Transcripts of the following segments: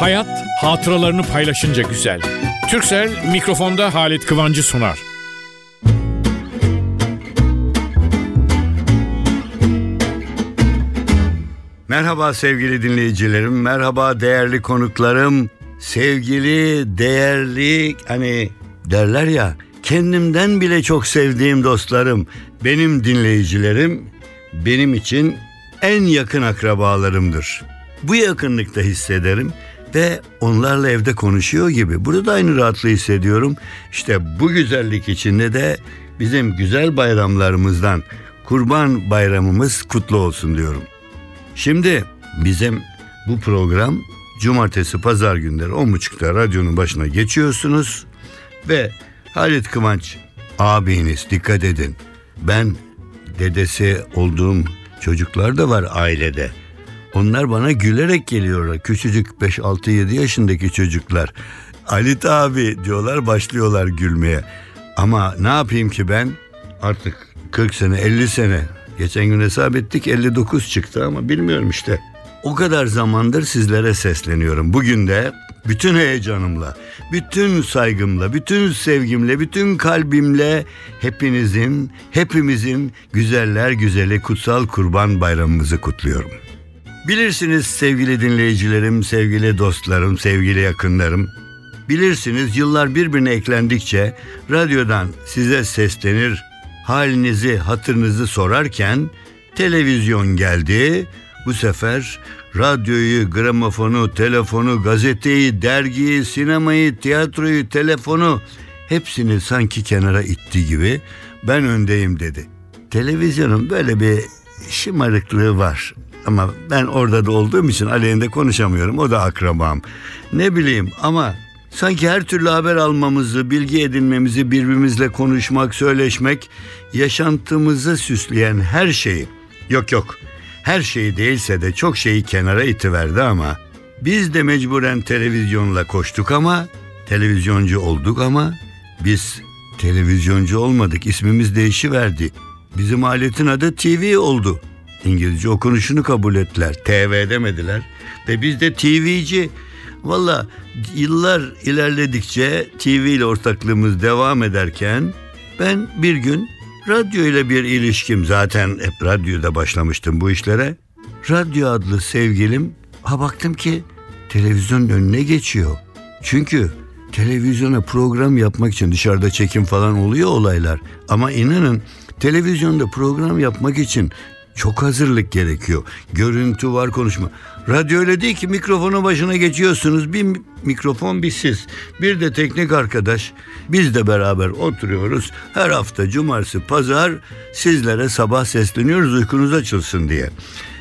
Hayat hatıralarını paylaşınca güzel. Türksel mikrofonda Halit Kıvancı sunar. Merhaba sevgili dinleyicilerim, merhaba değerli konuklarım, sevgili, değerli hani derler ya kendimden bile çok sevdiğim dostlarım, benim dinleyicilerim benim için en yakın akrabalarımdır. Bu yakınlıkta hissederim ve onlarla evde konuşuyor gibi. Burada da aynı rahatlığı hissediyorum. İşte bu güzellik içinde de bizim güzel bayramlarımızdan Kurban Bayramımız kutlu olsun diyorum. Şimdi bizim bu program cumartesi pazar günleri 10.30'da radyonun başına geçiyorsunuz ve Halit Kıvanç abiniz dikkat edin. Ben dedesi olduğum çocuklar da var ailede. Onlar bana gülerek geliyorlar. Küçücük 5 6 7 yaşındaki çocuklar. Halit abi diyorlar başlıyorlar gülmeye. Ama ne yapayım ki ben artık 40 sene 50 sene geçen gün hesap ettik 59 çıktı ama bilmiyorum işte. O kadar zamandır sizlere sesleniyorum. Bugün de bütün heyecanımla, bütün saygımla, bütün sevgimle, bütün kalbimle hepinizin, hepimizin güzeller güzeli kutsal kurban bayramımızı kutluyorum. Bilirsiniz sevgili dinleyicilerim, sevgili dostlarım, sevgili yakınlarım. Bilirsiniz yıllar birbirine eklendikçe radyodan size seslenir, halinizi, hatırınızı sorarken televizyon geldi. Bu sefer radyoyu, gramofonu, telefonu, gazeteyi, dergiyi, sinemayı, tiyatroyu, telefonu hepsini sanki kenara itti gibi ben öndeyim dedi. Televizyonun böyle bir şımarıklığı var. Ama ben orada da olduğum için aleyhinde konuşamıyorum. O da akrabam. Ne bileyim ama sanki her türlü haber almamızı, bilgi edinmemizi, birbirimizle konuşmak, söyleşmek, yaşantımızı süsleyen her şeyi. Yok yok. Her şeyi değilse de çok şeyi kenara itiverdi ama biz de mecburen televizyonla koştuk ama televizyoncu olduk ama biz televizyoncu olmadık. İsmimiz değişiverdi. Bizim aletin adı TV oldu. İngilizce okunuşunu kabul ettiler. TV demediler. Ve biz de TV'ci. Valla yıllar ilerledikçe TV ile ortaklığımız devam ederken ben bir gün radyo ile bir ilişkim zaten hep radyoda başlamıştım bu işlere. Radyo adlı sevgilim ha baktım ki televizyonun önüne geçiyor. Çünkü televizyona program yapmak için dışarıda çekim falan oluyor olaylar. Ama inanın televizyonda program yapmak için çok hazırlık gerekiyor. Görüntü var konuşma. Radyo öyle değil ki mikrofonu başına geçiyorsunuz. Bir mikrofon bir siz. Bir de teknik arkadaş. Biz de beraber oturuyoruz. Her hafta cumartesi pazar sizlere sabah sesleniyoruz uykunuz açılsın diye.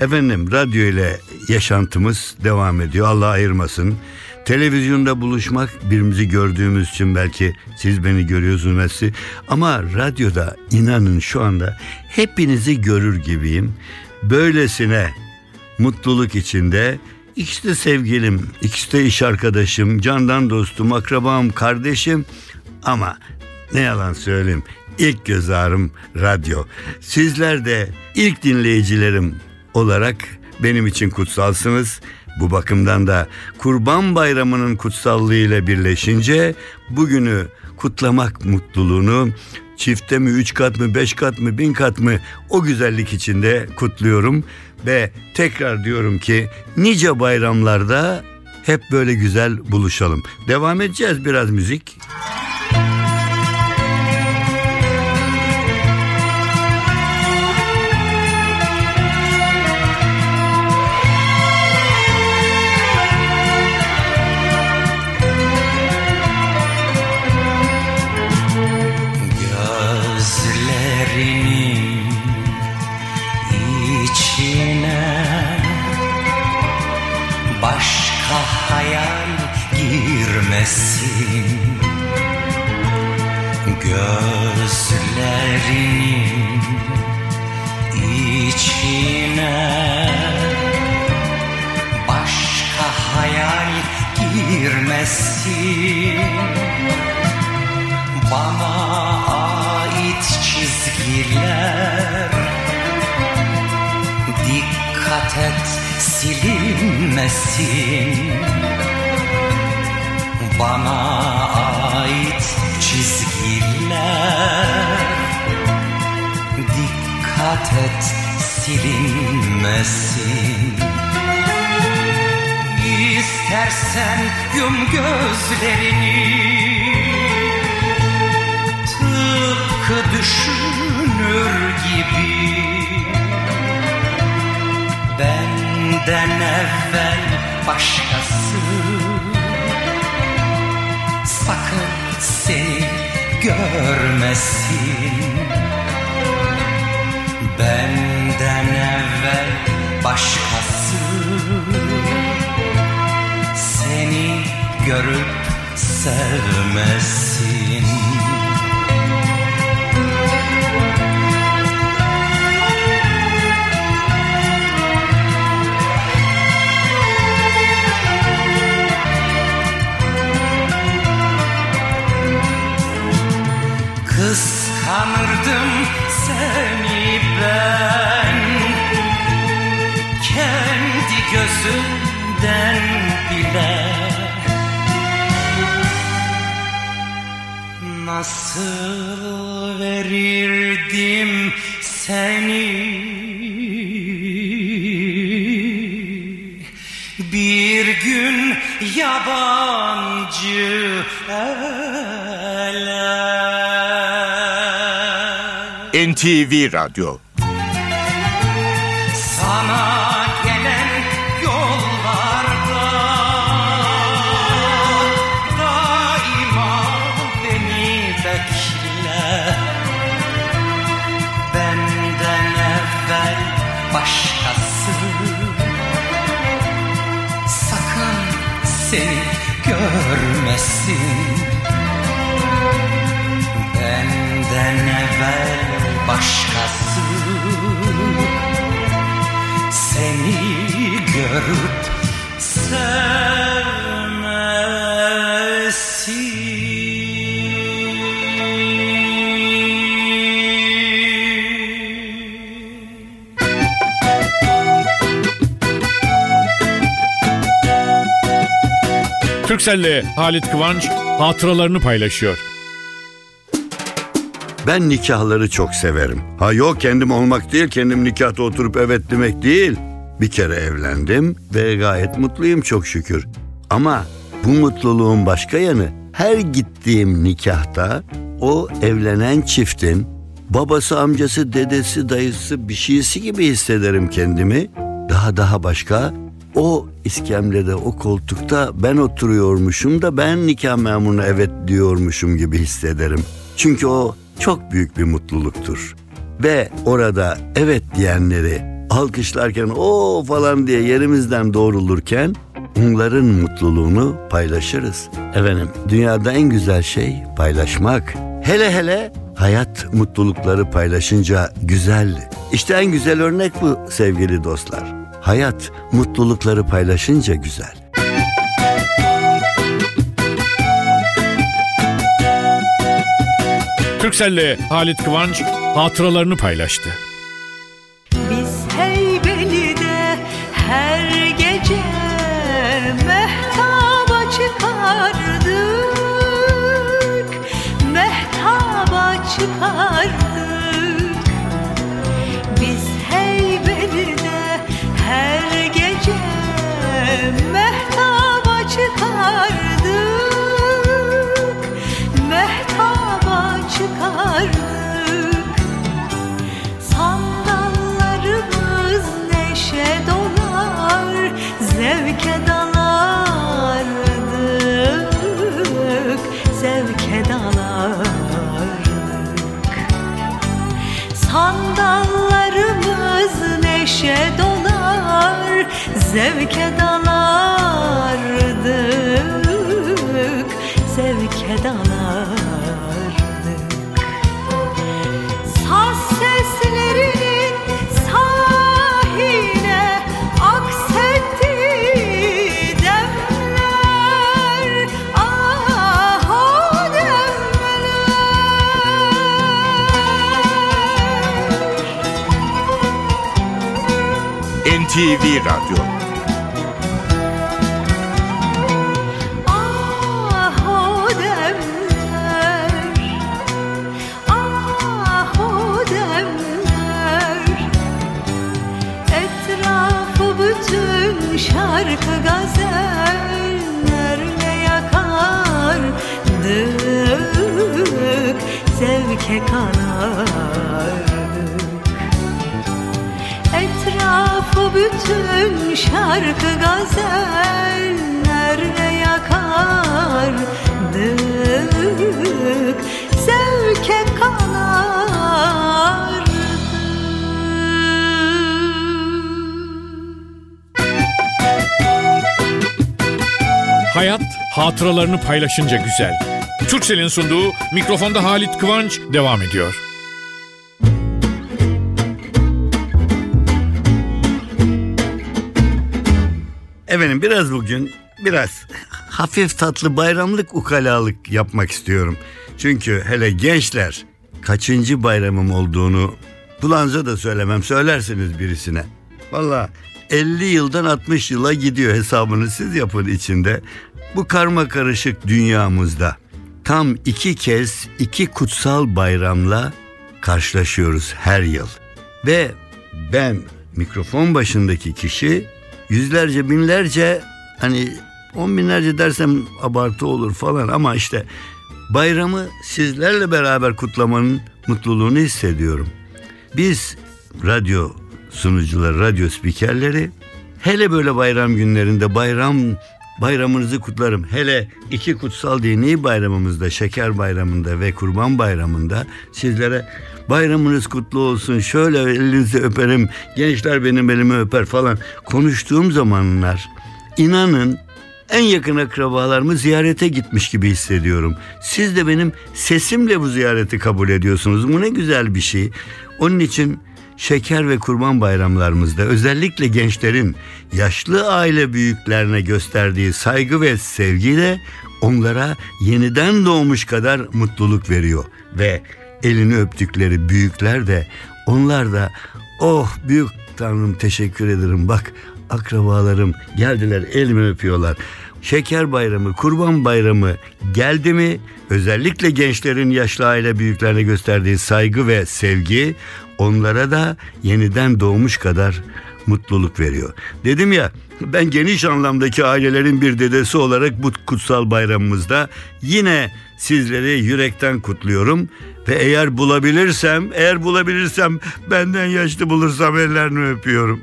Efendim radyo ile yaşantımız devam ediyor. Allah ayırmasın. Televizyonda buluşmak birimizi gördüğümüz için belki siz beni görüyorsunuz Messi. Ama radyoda inanın şu anda hepinizi görür gibiyim. Böylesine mutluluk içinde ikisi de sevgilim, ikisi de iş arkadaşım, candan dostum, akrabam, kardeşim. Ama ne yalan söyleyeyim ilk göz ağrım radyo. Sizler de ilk dinleyicilerim olarak benim için kutsalsınız. Bu bakımdan da Kurban Bayramı'nın kutsallığı ile birleşince bugünü kutlamak mutluluğunu çifte mi, üç kat mı, beş kat mı, bin kat mı o güzellik içinde kutluyorum. Ve tekrar diyorum ki nice bayramlarda hep böyle güzel buluşalım. Devam edeceğiz biraz müzik. Gözlerinin Silinmesin bana ait çizgiler Dikkat et silinmesin. İstersen yum gözlerini Benden evvel başkası? Sakın seni görmesin. Benden evvel başkası. Seni görüp sevmesin Kıskanırdım seni ben. Kendi gözümden bile. Nasıl verirdim seni? Bir gün yabancı NTV Radyo. Sana gelen yollarda Daima beni bekle. Benden evvel başkası başkası Seni görüp sevmesin Türkcell'le Halit Kıvanç hatıralarını paylaşıyor. Ben nikahları çok severim. Ha yok kendim olmak değil, kendim nikahta oturup evet demek değil. Bir kere evlendim ve gayet mutluyum çok şükür. Ama bu mutluluğun başka yanı her gittiğim nikahta o evlenen çiftin babası, amcası, dedesi, dayısı bir şeysi gibi hissederim kendimi. Daha daha başka o iskemlede, o koltukta ben oturuyormuşum da ben nikah memuruna evet diyormuşum gibi hissederim. Çünkü o çok büyük bir mutluluktur. Ve orada evet diyenleri alkışlarken o falan diye yerimizden doğrulurken onların mutluluğunu paylaşırız. Efendim dünyada en güzel şey paylaşmak. Hele hele hayat mutlulukları paylaşınca güzel. İşte en güzel örnek bu sevgili dostlar. Hayat mutlulukları paylaşınca güzel. Türkcell'le Halit Kıvanç hatıralarını paylaştı. Zevke dalardık, zevke dalardık. Saz seslerinin sahile aksettiği demler. Ah o demler. NTV Radyo bütün şarkı gazellerle yakardık Zevke kanardık Hayat hatıralarını paylaşınca güzel. Türksel'in sunduğu mikrofonda Halit Kıvanç devam ediyor. Efendim biraz bugün biraz hafif tatlı bayramlık ukalalık yapmak istiyorum. Çünkü hele gençler kaçıncı bayramım olduğunu bulanca da söylemem söylersiniz birisine. Valla 50 yıldan 60 yıla gidiyor hesabını siz yapın içinde. Bu karma karışık dünyamızda tam iki kez iki kutsal bayramla karşılaşıyoruz her yıl. Ve ben mikrofon başındaki kişi yüzlerce binlerce hani on binlerce dersem abartı olur falan ama işte bayramı sizlerle beraber kutlamanın mutluluğunu hissediyorum. Biz radyo sunucuları, radyo spikerleri hele böyle bayram günlerinde bayram bayramınızı kutlarım. Hele iki kutsal dini bayramımızda, şeker bayramında ve kurban bayramında sizlere bayramınız kutlu olsun, şöyle elinizi öperim, gençler benim elimi öper falan konuştuğum zamanlar inanın en yakın akrabalarımı ziyarete gitmiş gibi hissediyorum. Siz de benim sesimle bu ziyareti kabul ediyorsunuz. Bu ne güzel bir şey. Onun için şeker ve kurban bayramlarımızda özellikle gençlerin yaşlı aile büyüklerine gösterdiği saygı ve sevgiyle onlara yeniden doğmuş kadar mutluluk veriyor. Ve elini öptükleri büyükler de onlar da oh büyük tanrım teşekkür ederim. Bak akrabalarım geldiler elimi öpüyorlar. Şeker bayramı, kurban bayramı geldi mi? Özellikle gençlerin yaşlı aile büyüklerine gösterdiği saygı ve sevgi onlara da yeniden doğmuş kadar mutluluk veriyor. Dedim ya ben geniş anlamdaki ailelerin bir dedesi olarak bu kutsal bayramımızda yine sizleri yürekten kutluyorum ve eğer bulabilirsem, eğer bulabilirsem benden yaşlı bulursam ellerini öpüyorum.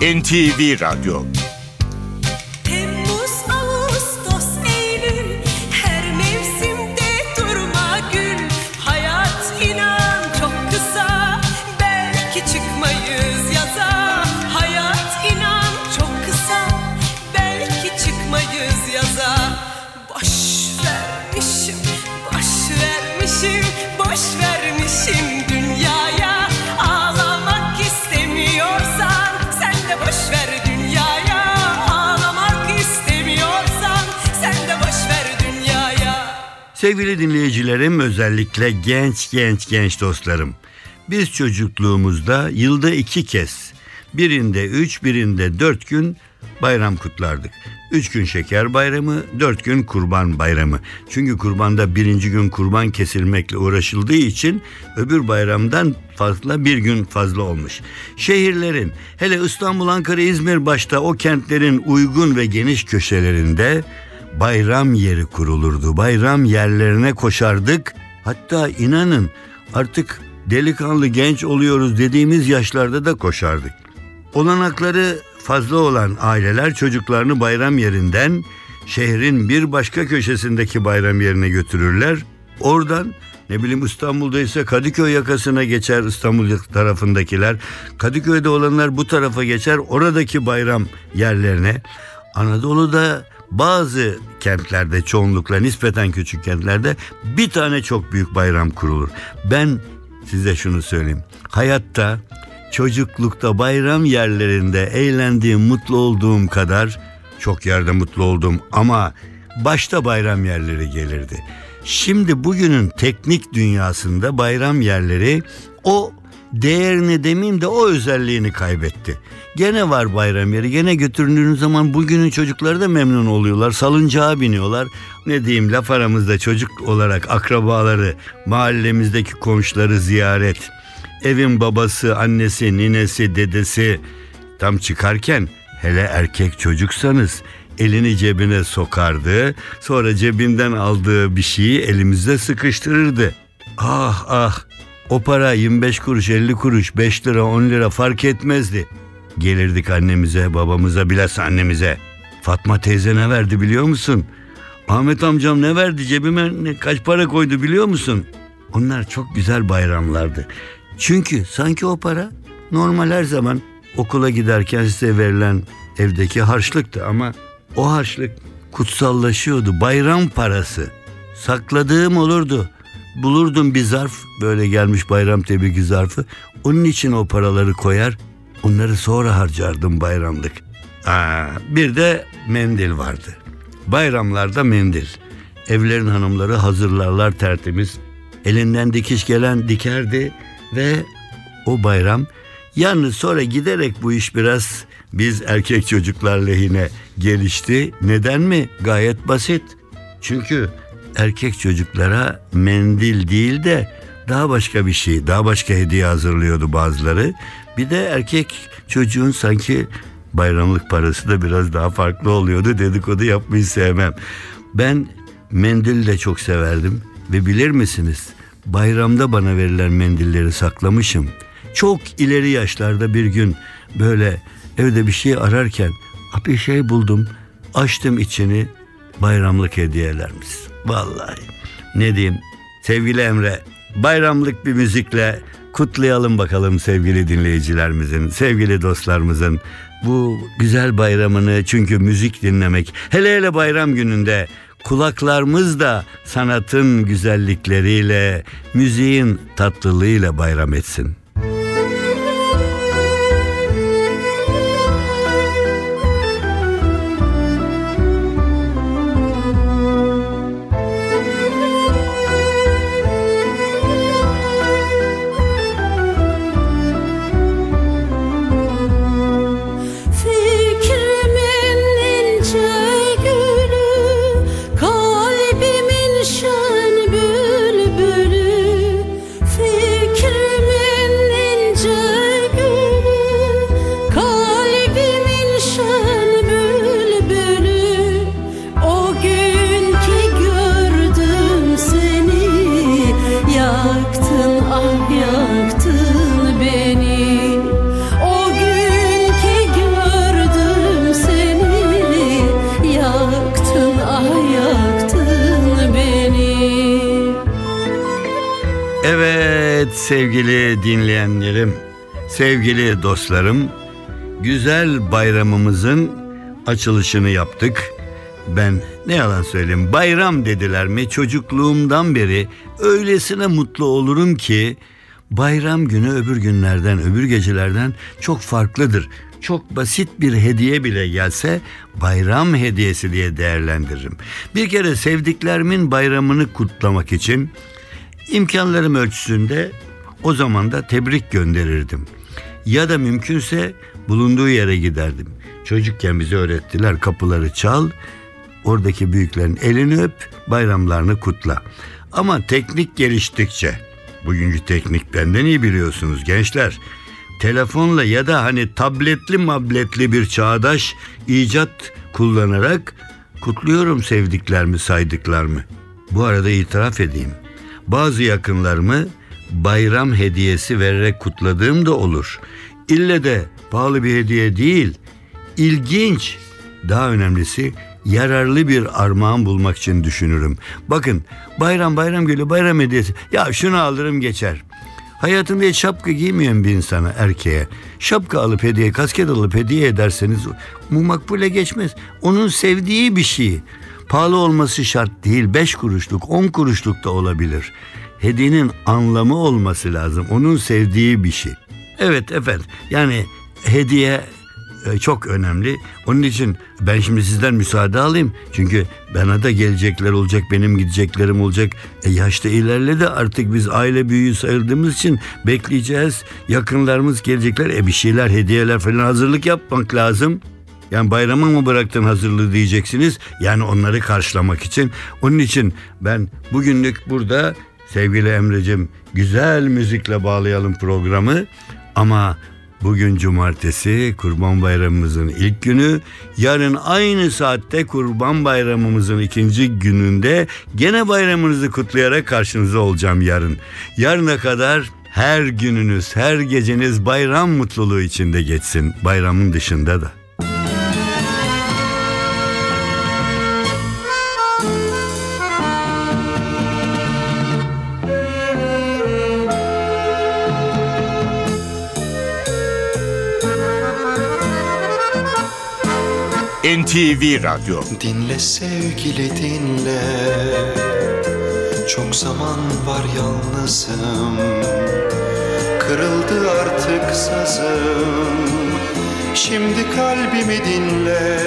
NTV Radyo Sevgili dinleyicilerim özellikle genç genç genç dostlarım. Biz çocukluğumuzda yılda iki kez birinde üç birinde dört gün bayram kutlardık. Üç gün şeker bayramı, dört gün kurban bayramı. Çünkü kurbanda birinci gün kurban kesilmekle uğraşıldığı için öbür bayramdan fazla bir gün fazla olmuş. Şehirlerin hele İstanbul, Ankara, İzmir başta o kentlerin uygun ve geniş köşelerinde bayram yeri kurulurdu. Bayram yerlerine koşardık. Hatta inanın artık delikanlı genç oluyoruz dediğimiz yaşlarda da koşardık. Olanakları fazla olan aileler çocuklarını bayram yerinden şehrin bir başka köşesindeki bayram yerine götürürler. Oradan ne bileyim İstanbul'da ise Kadıköy yakasına geçer İstanbul tarafındakiler. Kadıköy'de olanlar bu tarafa geçer oradaki bayram yerlerine. Anadolu'da bazı kentlerde çoğunlukla nispeten küçük kentlerde bir tane çok büyük bayram kurulur. Ben size şunu söyleyeyim. Hayatta çocuklukta bayram yerlerinde eğlendiğim, mutlu olduğum kadar çok yerde mutlu oldum ama başta bayram yerleri gelirdi. Şimdi bugünün teknik dünyasında bayram yerleri o değerini demeyeyim de o özelliğini kaybetti. Gene var bayram yeri. Gene götürüldüğünüz zaman bugünün çocukları da memnun oluyorlar. Salıncağa biniyorlar. Ne diyeyim laf aramızda çocuk olarak akrabaları, mahallemizdeki komşuları ziyaret. Evin babası, annesi, ninesi, dedesi tam çıkarken hele erkek çocuksanız elini cebine sokardı. Sonra cebinden aldığı bir şeyi elimizde sıkıştırırdı. Ah ah o para 25 kuruş 50 kuruş 5 lira 10 lira fark etmezdi. Gelirdik annemize babamıza bilhassa annemize. Fatma teyze ne verdi biliyor musun? Ahmet amcam ne verdi cebime ne, kaç para koydu biliyor musun? Onlar çok güzel bayramlardı. Çünkü sanki o para normal her zaman okula giderken size verilen evdeki harçlıktı ama o harçlık kutsallaşıyordu. Bayram parası. Sakladığım olurdu. Bulurdum bir zarf böyle gelmiş bayram tebriki zarfı. Onun için o paraları koyar. Onları sonra harcardım bayramlık. Aa, bir de mendil vardı. Bayramlarda mendil. Evlerin hanımları hazırlarlar tertemiz. Elinden dikiş gelen dikerdi ve o bayram yalnız sonra giderek bu iş biraz biz erkek çocuklar lehine gelişti. Neden mi? Gayet basit. Çünkü erkek çocuklara mendil değil de daha başka bir şey, daha başka hediye hazırlıyordu bazıları. Bir de erkek çocuğun sanki bayramlık parası da biraz daha farklı oluyordu. Dedikodu yapmayı sevmem. Ben mendil de çok severdim ve bilir misiniz? Bayramda bana verilen mendilleri saklamışım. Çok ileri yaşlarda bir gün böyle evde bir şey ararken bir şey buldum. Açtım içini bayramlık hediyelermiş. Vallahi ne diyeyim sevgili Emre bayramlık bir müzikle kutlayalım bakalım sevgili dinleyicilerimizin, sevgili dostlarımızın bu güzel bayramını çünkü müzik dinlemek hele hele bayram gününde kulaklarımız da sanatın güzellikleriyle, müziğin tatlılığıyla bayram etsin. Sevgili dostlarım, güzel bayramımızın açılışını yaptık. Ben ne yalan söyleyeyim bayram dediler mi çocukluğumdan beri öylesine mutlu olurum ki bayram günü öbür günlerden öbür gecelerden çok farklıdır. Çok basit bir hediye bile gelse bayram hediyesi diye değerlendiririm. Bir kere sevdiklerimin bayramını kutlamak için İmkanlarım ölçüsünde o zaman da tebrik gönderirdim. Ya da mümkünse bulunduğu yere giderdim. Çocukken bize öğrettiler kapıları çal, oradaki büyüklerin elini öp, bayramlarını kutla. Ama teknik geliştikçe, bugünkü teknik benden iyi biliyorsunuz gençler. Telefonla ya da hani tabletli mabletli bir çağdaş icat kullanarak kutluyorum sevdiklerimi saydıklarımı. Bu arada itiraf edeyim. Bazı yakınlarımı bayram hediyesi vererek kutladığım da olur. İlle de pahalı bir hediye değil, ilginç, daha önemlisi yararlı bir armağan bulmak için düşünürüm. Bakın bayram bayram geliyor bayram hediyesi. Ya şunu alırım geçer. Hayatında hiç şapka giymeyen bir insana erkeğe şapka alıp hediye kasket alıp hediye ederseniz bu makbule geçmez. Onun sevdiği bir şey. Pahalı olması şart değil. Beş kuruşluk, on kuruşluk da olabilir. Hediyenin anlamı olması lazım. Onun sevdiği bir şey. Evet efendim. Yani hediye e, çok önemli. Onun için ben şimdi sizden müsaade alayım. Çünkü bana da gelecekler olacak, benim gideceklerim olacak. E yaşta ilerledi artık biz aile büyüğü sayıldığımız için bekleyeceğiz. Yakınlarımız gelecekler. E bir şeyler, hediyeler falan hazırlık yapmak lazım. Yani bayrama mı bıraktın hazırlığı diyeceksiniz. Yani onları karşılamak için. Onun için ben bugünlük burada sevgili Emre'cim güzel müzikle bağlayalım programı. Ama bugün cumartesi Kurban Bayramımızın ilk günü. Yarın aynı saatte Kurban Bayramımızın ikinci gününde gene bayramınızı kutlayarak karşınızda olacağım yarın. Yarına kadar her gününüz, her geceniz bayram mutluluğu içinde geçsin. Bayramın dışında da. NTV Radyo. Dinle sevgili dinle. Çok zaman var yalnızım. Kırıldı artık sazım. Şimdi kalbimi dinle.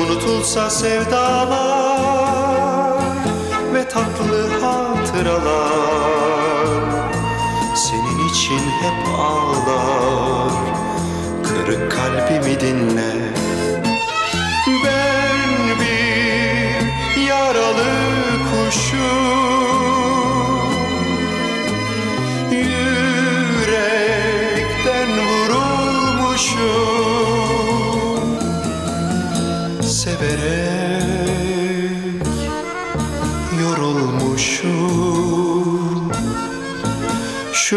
Unutulsa sevdalar Ve tatlı hatıralar. Senin için hep ağlar Kırık kalbimi dinle. Ben bir yaralı kuşum. Yürekten vurulmuşum. Severek yorulmuşum. Şu